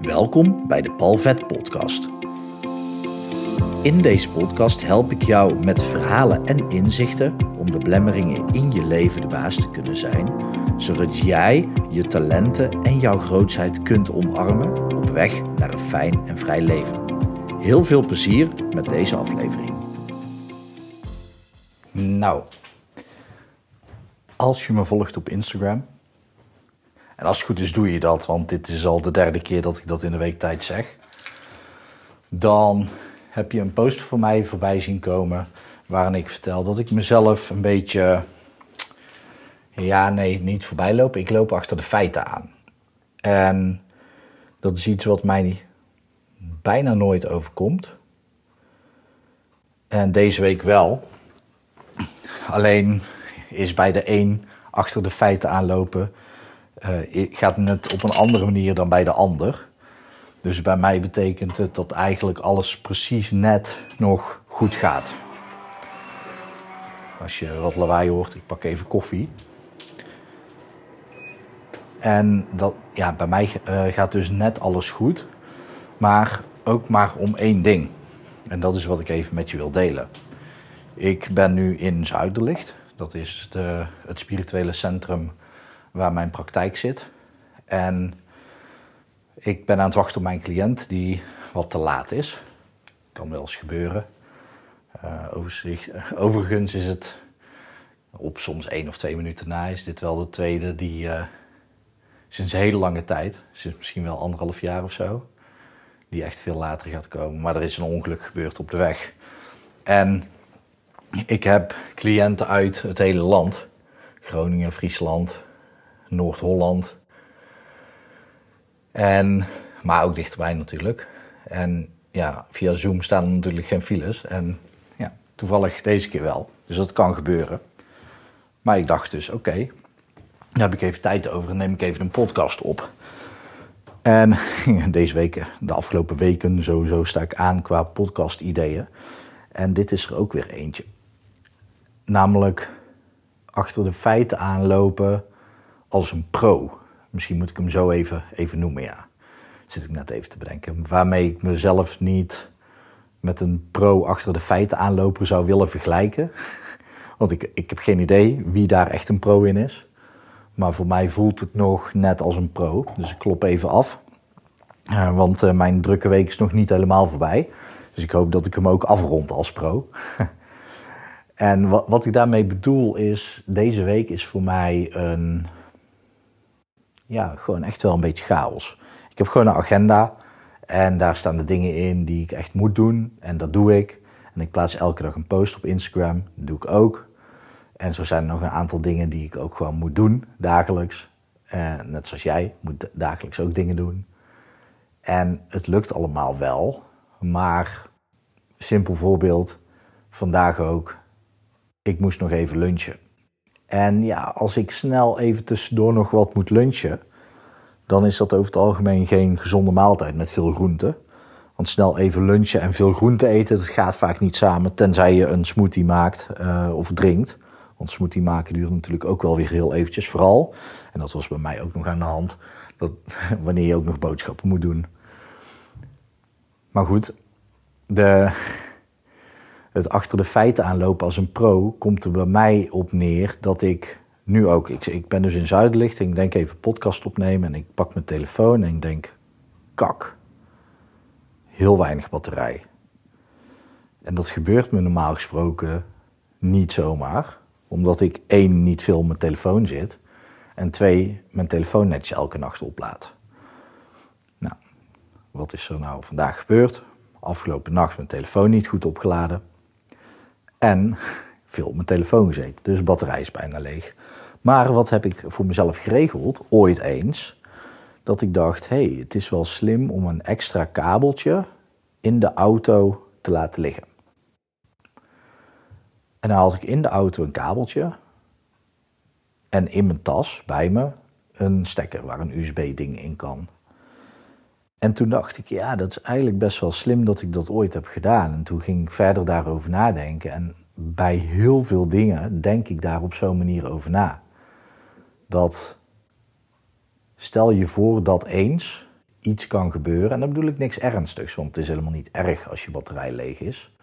Welkom bij de Palvet Podcast. In deze podcast help ik jou met verhalen en inzichten om de blemmeringen in je leven de baas te kunnen zijn, zodat jij je talenten en jouw grootheid kunt omarmen op weg naar een fijn en vrij leven. Heel veel plezier met deze aflevering. Nou, als je me volgt op Instagram, en als het goed is doe je dat, want dit is al de derde keer dat ik dat in de week tijd zeg, dan heb je een post voor mij voorbij zien komen waarin ik vertel dat ik mezelf een beetje, ja nee, niet voorbij loop, ik loop achter de feiten aan. En dat is iets wat mij bijna nooit overkomt. En deze week wel. Alleen is bij de een achter de feiten aanlopen uh, gaat net op een andere manier dan bij de ander. Dus bij mij betekent het dat eigenlijk alles precies net nog goed gaat. Als je wat lawaai hoort, ik pak even koffie. En dat, ja, bij mij uh, gaat dus net alles goed. Maar ook maar om één ding. En dat is wat ik even met je wil delen. Ik ben nu in Zuiderlicht. Dat is de, het spirituele centrum waar mijn praktijk zit. En ik ben aan het wachten op mijn cliënt die wat te laat is. Kan wel eens gebeuren. Uh, overigens is het op soms één of twee minuten na is dit wel de tweede die uh, sinds hele lange tijd, sinds misschien wel anderhalf jaar of zo, die echt veel later gaat komen. Maar er is een ongeluk gebeurd op de weg. En ik heb cliënten uit het hele land. Groningen, Friesland, Noord-Holland. En, maar ook dichterbij natuurlijk. En ja, via Zoom staan er natuurlijk geen files. En ja, toevallig deze keer wel. Dus dat kan gebeuren. Maar ik dacht dus, oké, okay, daar heb ik even tijd over en neem ik even een podcast op. En deze weken, de afgelopen weken, sowieso sta ik aan qua podcast ideeën. En dit is er ook weer eentje. Namelijk achter de feiten aanlopen als een pro. Misschien moet ik hem zo even, even noemen, ja. Zit ik net even te bedenken. Waarmee ik mezelf niet met een pro achter de feiten aanloper zou willen vergelijken. Want ik, ik heb geen idee wie daar echt een pro in is. Maar voor mij voelt het nog net als een pro. Dus ik klop even af. Uh, want uh, mijn drukke week is nog niet helemaal voorbij. Dus ik hoop dat ik hem ook afrond als pro. en wat, wat ik daarmee bedoel is, deze week is voor mij een ja, gewoon echt wel een beetje chaos. Ik heb gewoon een agenda en daar staan de dingen in die ik echt moet doen en dat doe ik. En ik plaats elke dag een post op Instagram, dat doe ik ook. En zo zijn er nog een aantal dingen die ik ook gewoon moet doen, dagelijks. En net zoals jij, moet dagelijks ook dingen doen. En het lukt allemaal wel, maar simpel voorbeeld, vandaag ook, ik moest nog even lunchen. En ja, als ik snel even tussendoor nog wat moet lunchen, dan is dat over het algemeen geen gezonde maaltijd met veel groenten. Want snel even lunchen en veel groente eten, dat gaat vaak niet samen, tenzij je een smoothie maakt uh, of drinkt. Want smoothie maken duurt natuurlijk ook wel weer heel eventjes. Vooral, en dat was bij mij ook nog aan de hand, dat, wanneer je ook nog boodschappen moet doen. Maar goed, de, het achter de feiten aanlopen als een pro komt er bij mij op neer dat ik nu ook. Ik, ik ben dus in Zuidlicht en ik denk even podcast opnemen en ik pak mijn telefoon en ik denk, kak, heel weinig batterij. En dat gebeurt me normaal gesproken niet zomaar, omdat ik één, niet veel op mijn telefoon zit en twee, mijn telefoon netjes elke nacht oplaad. Nou, wat is er nou vandaag gebeurd? Afgelopen nacht mijn telefoon niet goed opgeladen en veel op mijn telefoon gezeten. Dus de batterij is bijna leeg. Maar wat heb ik voor mezelf geregeld, ooit eens, dat ik dacht, hé, hey, het is wel slim om een extra kabeltje in de auto te laten liggen. En dan had ik in de auto een kabeltje en in mijn tas bij me een stekker waar een USB-ding in kan. En toen dacht ik, ja, dat is eigenlijk best wel slim dat ik dat ooit heb gedaan. En toen ging ik verder daarover nadenken. En bij heel veel dingen denk ik daar op zo'n manier over na. Dat stel je voor dat eens iets kan gebeuren. En dan bedoel ik niks ernstigs, want het is helemaal niet erg als je batterij leeg is.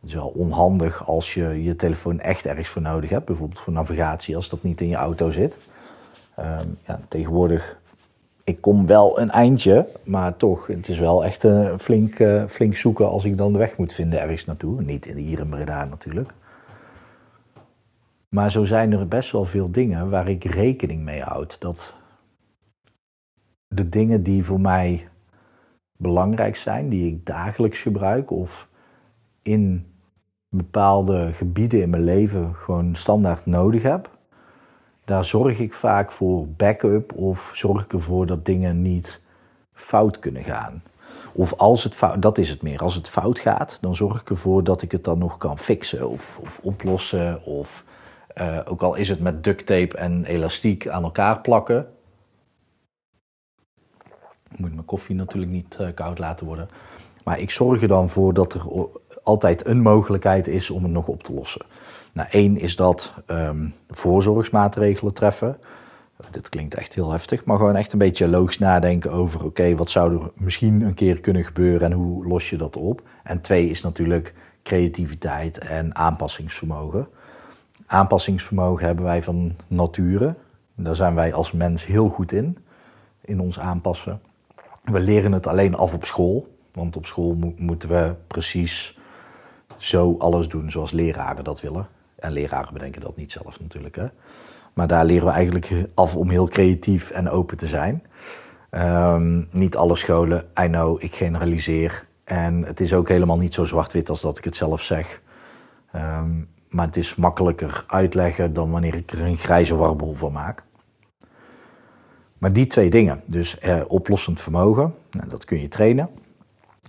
Het is wel onhandig als je je telefoon echt ergens voor nodig hebt, bijvoorbeeld voor navigatie, als dat niet in je auto zit. Ehm, ja, tegenwoordig, ik kom wel een eindje, maar toch, het is wel echt uh, flink, uh, flink zoeken als ik dan de weg moet vinden ergens naartoe. Niet hier in Breda natuurlijk. Maar zo zijn er best wel veel dingen waar ik rekening mee houd. Dat de dingen die voor mij belangrijk zijn, die ik dagelijks gebruik of in bepaalde gebieden in mijn leven gewoon standaard nodig heb, daar zorg ik vaak voor backup of zorg ik ervoor dat dingen niet fout kunnen gaan. Of als het fout, dat is het meer, als het fout gaat, dan zorg ik ervoor dat ik het dan nog kan fixen of, of oplossen. Of uh, ook al is het met duct tape en elastiek aan elkaar plakken, ik moet mijn koffie natuurlijk niet uh, koud laten worden. Maar ik zorg er dan voor dat er altijd een mogelijkheid is om het nog op te lossen. Nou, één is dat um, voorzorgsmaatregelen treffen. Dit klinkt echt heel heftig, maar gewoon echt een beetje logisch nadenken over: oké, wat zou er misschien een keer kunnen gebeuren en hoe los je dat op? En twee is natuurlijk creativiteit en aanpassingsvermogen. Aanpassingsvermogen hebben wij van nature. Daar zijn wij als mens heel goed in, in ons aanpassen. We leren het alleen af op school. Want op school moeten we precies zo alles doen zoals leraren dat willen. En leraren bedenken dat niet zelf natuurlijk. Hè? Maar daar leren we eigenlijk af om heel creatief en open te zijn. Um, niet alle scholen, I know, ik generaliseer. En het is ook helemaal niet zo zwart-wit als dat ik het zelf zeg. Um, maar het is makkelijker uitleggen dan wanneer ik er een grijze warboel van maak. Maar die twee dingen, dus eh, oplossend vermogen, nou, dat kun je trainen.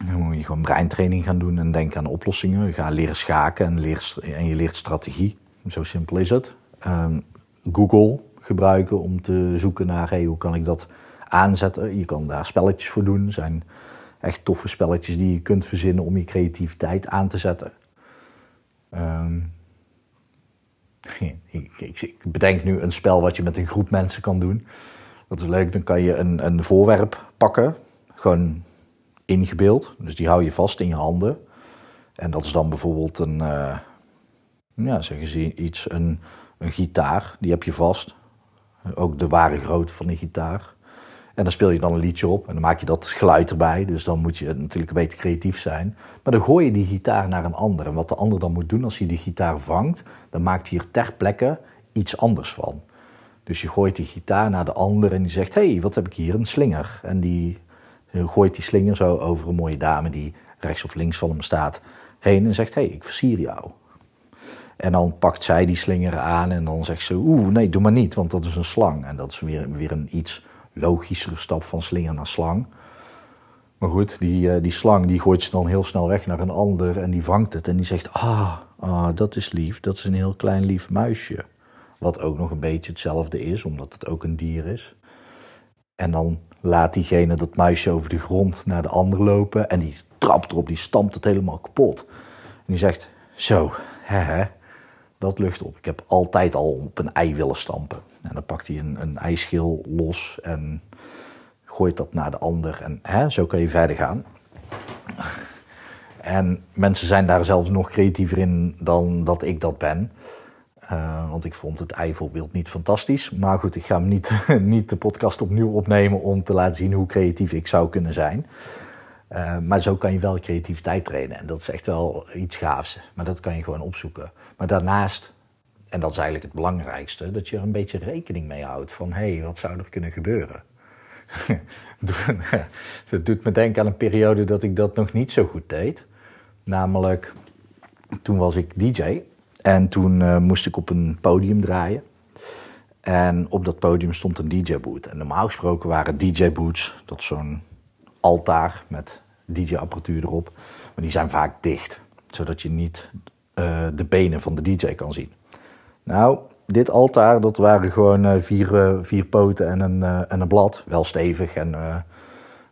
Dan moet je gewoon breintraining gaan doen en denken aan oplossingen. Gaat leren schaken en, leert, en je leert strategie. Zo simpel is het. Um, Google gebruiken om te zoeken naar hey, hoe kan ik dat aanzetten. Je kan daar spelletjes voor doen. Er zijn echt toffe spelletjes die je kunt verzinnen om je creativiteit aan te zetten. Um, ik, ik, ik, bedenk nu een spel wat je met een groep mensen kan doen. Dat is leuk. Dan kan je een, een voorwerp pakken. Gewoon ingebeeld. Dus die hou je vast in je handen. En dat is dan bijvoorbeeld een, uh, ja, zeggen ze iets, een, een gitaar. Die heb je vast. Ook de ware grootte van die gitaar. En dan speel je dan een liedje op en dan maak je dat geluid erbij. Dus dan moet je natuurlijk een beetje creatief zijn. Maar dan gooi je die gitaar naar een ander. En wat de ander dan moet doen als hij die gitaar vangt, dan maakt hij er ter plekke iets anders van. Dus je gooit die gitaar naar de ander en die zegt: hey, wat heb ik hier? Een slinger. En die gooit die slinger zo over een mooie dame die rechts of links van hem staat heen en zegt: Hé, hey, ik versier jou. En dan pakt zij die slinger aan en dan zegt ze: Oeh, nee, doe maar niet, want dat is een slang. En dat is weer, weer een iets logischere stap van slinger naar slang. Maar goed, die, uh, die slang die gooit ze dan heel snel weg naar een ander en die vangt het en die zegt: Ah, ah, dat is lief, dat is een heel klein lief muisje. Wat ook nog een beetje hetzelfde is, omdat het ook een dier is. En dan laat diegene dat muisje over de grond naar de ander lopen en die trapt erop, die stampt het helemaal kapot. En die zegt: Zo, hè, hè, dat lucht op. Ik heb altijd al op een ei willen stampen. En dan pakt hij een, een ijsschil los en gooit dat naar de ander. En hè, zo kan je verder gaan. En mensen zijn daar zelfs nog creatiever in dan dat ik dat ben. Uh, want ik vond het eivoorbeeld niet fantastisch. Maar goed, ik ga hem niet, niet de podcast opnieuw opnemen om te laten zien hoe creatief ik zou kunnen zijn. Uh, maar zo kan je wel creativiteit trainen. En dat is echt wel iets gaafs. Maar dat kan je gewoon opzoeken. Maar daarnaast, en dat is eigenlijk het belangrijkste, dat je er een beetje rekening mee houdt van hé, hey, wat zou er kunnen gebeuren? dat doet me denken aan een periode dat ik dat nog niet zo goed deed. Namelijk, toen was ik DJ en toen uh, moest ik op een podium draaien. En op dat podium stond een DJ-boot. En normaal gesproken waren DJ-boots, dat zo'n altaar met DJ-apparatuur erop, maar die zijn vaak dicht, zodat je niet uh, de benen van de DJ kan zien. Nou, dit altaar, dat waren gewoon uh, vier, vier poten en een, en een blad. Wel stevig en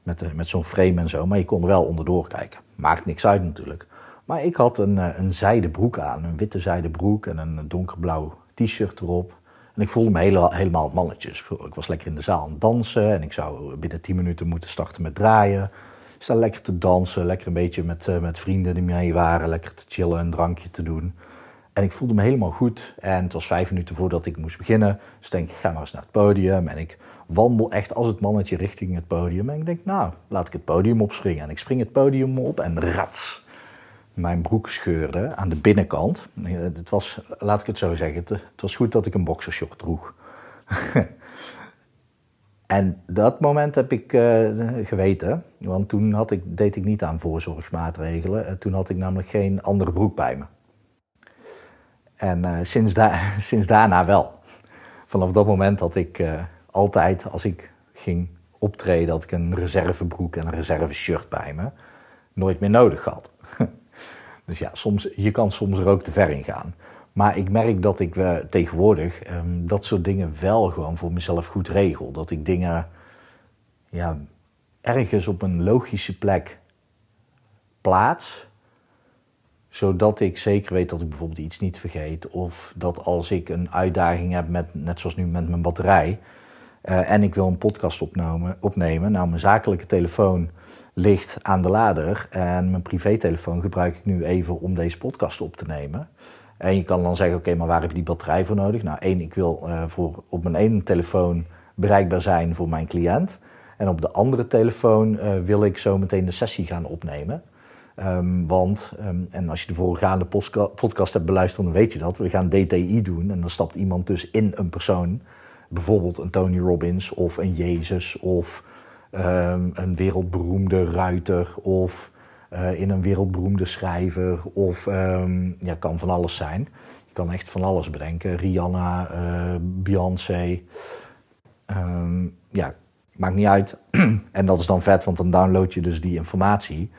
met, met zo'n frame en zo, maar je kon er wel onderdoor kijken. Maakt niks uit natuurlijk. Maar ik had een, een zijden broek aan, een witte zijden broek en een donkerblauw t-shirt erop. En ik voelde me helemaal, helemaal het mannetje. Dus ik was lekker in de zaal aan het dansen. En ik zou binnen 10 minuten moeten starten met draaien. Ik sta lekker te dansen, lekker een beetje met, uh, met vrienden die mee waren. Lekker te chillen, een drankje te doen. En ik voelde me helemaal goed. En het was vijf minuten voordat ik moest beginnen. Dus denk ik, ga maar eens naar het podium. En ik wandel echt als het mannetje richting het podium. En ik denk, nou, laat ik het podium opspringen. En ik spring het podium op en rats. Mijn broek scheurde aan de binnenkant. Het was, laat ik het zo zeggen, het, was goed dat ik een boxershort droeg. en dat moment heb ik uh, geweten, want toen had ik, deed ik niet aan voorzorgsmaatregelen. Toen had ik namelijk geen andere broek bij me. En uh, sinds, sinds daarna wel. Vanaf dat moment had ik altijd, als ik ging optreden, had ik een reservebroek en een reserveshirt bij me. Nooit meer nodig gehad. dus ja, soms, je kan soms er ook te ver in gaan. Maar ik merk dat ik uh, tegenwoordig um, dat soort dingen wel gewoon voor mezelf goed regel. Dat ik dingen ja, ergens op een logische plek plaats zodat ik zeker weet dat ik bijvoorbeeld iets niet vergeet. Of dat als ik een uitdaging heb, met, net zoals nu met mijn batterij. Uh, en ik wil een podcast opnemen, opnemen. Nou, mijn zakelijke telefoon ligt aan de lader. En mijn privételefoon gebruik ik nu even om deze podcast op te nemen. En je kan dan zeggen, oké, maar waar heb je die batterij voor nodig? Nou, één, ik wil uh, voor op mijn ene telefoon bereikbaar zijn voor mijn cliënt. En op de andere telefoon uh, wil ik zo meteen de sessie gaan opnemen. Um, want, um, en als je de voorgaande podcast hebt beluisterd, dan weet je dat. We gaan DTI doen en dan stapt iemand dus in een persoon. Bijvoorbeeld een Tony Robbins of een Jezus of um, een wereldberoemde ruiter of uh, in een wereldberoemde schrijver of ja, kan van alles zijn. Je kan echt van alles bedenken. Rihanna, uh, Beyoncé. ja, maakt niet uit. en dat is dan vet, want dan download je dus die informatie.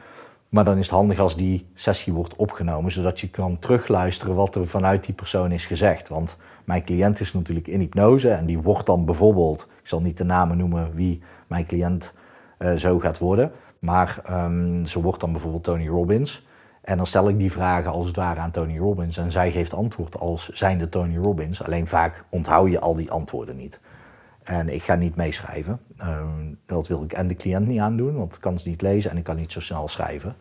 Maar dan is het handig als die sessie wordt opgenomen, zodat je kan terugluisteren wat er vanuit die persoon is gezegd. Want mijn cliënt is natuurlijk in hypnose en die wordt dan bijvoorbeeld, ik zal niet de namen noemen wie mijn cliënt uh, zo gaat worden, maar um, ze wordt dan bijvoorbeeld Tony Robbins. En dan stel ik die vragen als het ware aan Tony Robbins en zij geeft antwoord als zijnde Tony Robbins. Alleen vaak onthoud je al die antwoorden niet. En ik ga niet meeschrijven. Uh, dat wil ik en de cliënt niet aandoen, want ik kan ze niet lezen en ik kan niet zo snel schrijven.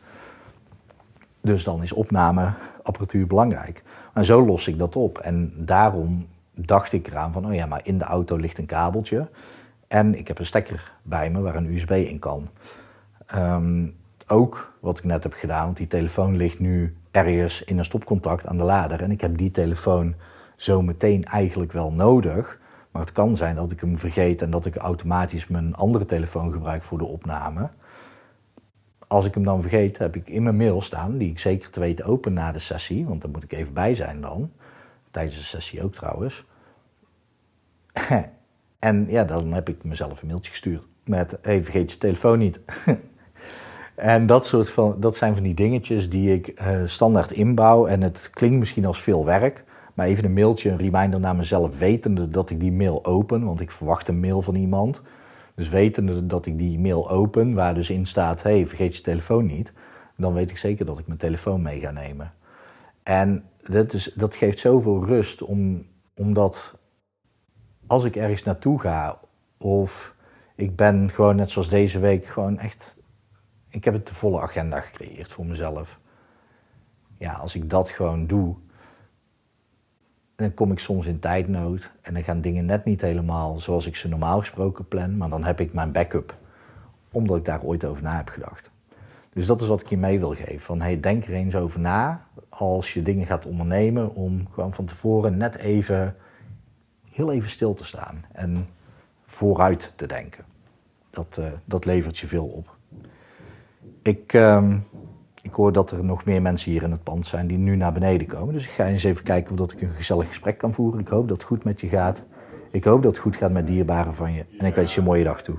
Dus dan is opnameapparatuur belangrijk. En zo los ik dat op. En daarom dacht ik eraan van, oh ja, maar in de auto ligt een kabeltje. En ik heb een stekker bij me waar een USB in kan. Um, ook wat ik net heb gedaan, want die telefoon ligt nu ergens in een stopcontact aan de lader. En ik heb die telefoon zo meteen eigenlijk wel nodig. Maar het kan zijn dat ik hem vergeet en dat ik automatisch mijn andere telefoon gebruik voor de opname. Als ik hem dan vergeet, heb ik in mijn mail staan, die ik zeker te open na de sessie, want daar moet ik even bij zijn dan. Tijdens de sessie ook trouwens. en ja, dan heb ik mezelf een mailtje gestuurd met: hey, vergeet je telefoon niet. en dat, soort van, dat zijn van die dingetjes die ik uh, standaard inbouw. En het klinkt misschien als veel werk. Maar even een mailtje, een reminder naar mezelf, wetende dat ik die mail open, want ik verwacht een mail van iemand. Dus wetende dat ik die mail open, waar dus in staat: hey, vergeet je telefoon niet, dan weet ik zeker dat ik mijn telefoon mee ga nemen. En dat, is, dat geeft zoveel rust, om, omdat als ik ergens naartoe ga, of ik ben gewoon net zoals deze week, gewoon echt. Ik heb het de volle agenda gecreëerd voor mezelf. Ja, als ik dat gewoon doe, dan kom ik soms in tijdnood en dan gaan dingen net niet helemaal zoals ik ze normaal gesproken plan, maar dan heb ik mijn backup, omdat ik daar ooit over na heb gedacht. Dus dat is wat ik je mee wil geven. Van hey, denk er eens over na als je dingen gaat ondernemen, om gewoon van tevoren net even, heel even stil te staan en vooruit te denken. Dat, uh, dat levert je veel op. Ik, uh, ik hoor dat er nog meer mensen hier in het pand zijn die nu naar beneden komen. Dus ik ga eens even kijken of dat ik een gezellig gesprek kan voeren. Ik hoop dat het goed met je gaat. Ik hoop dat het goed gaat met dierbaren van je. En ik wens je een mooie dag toe.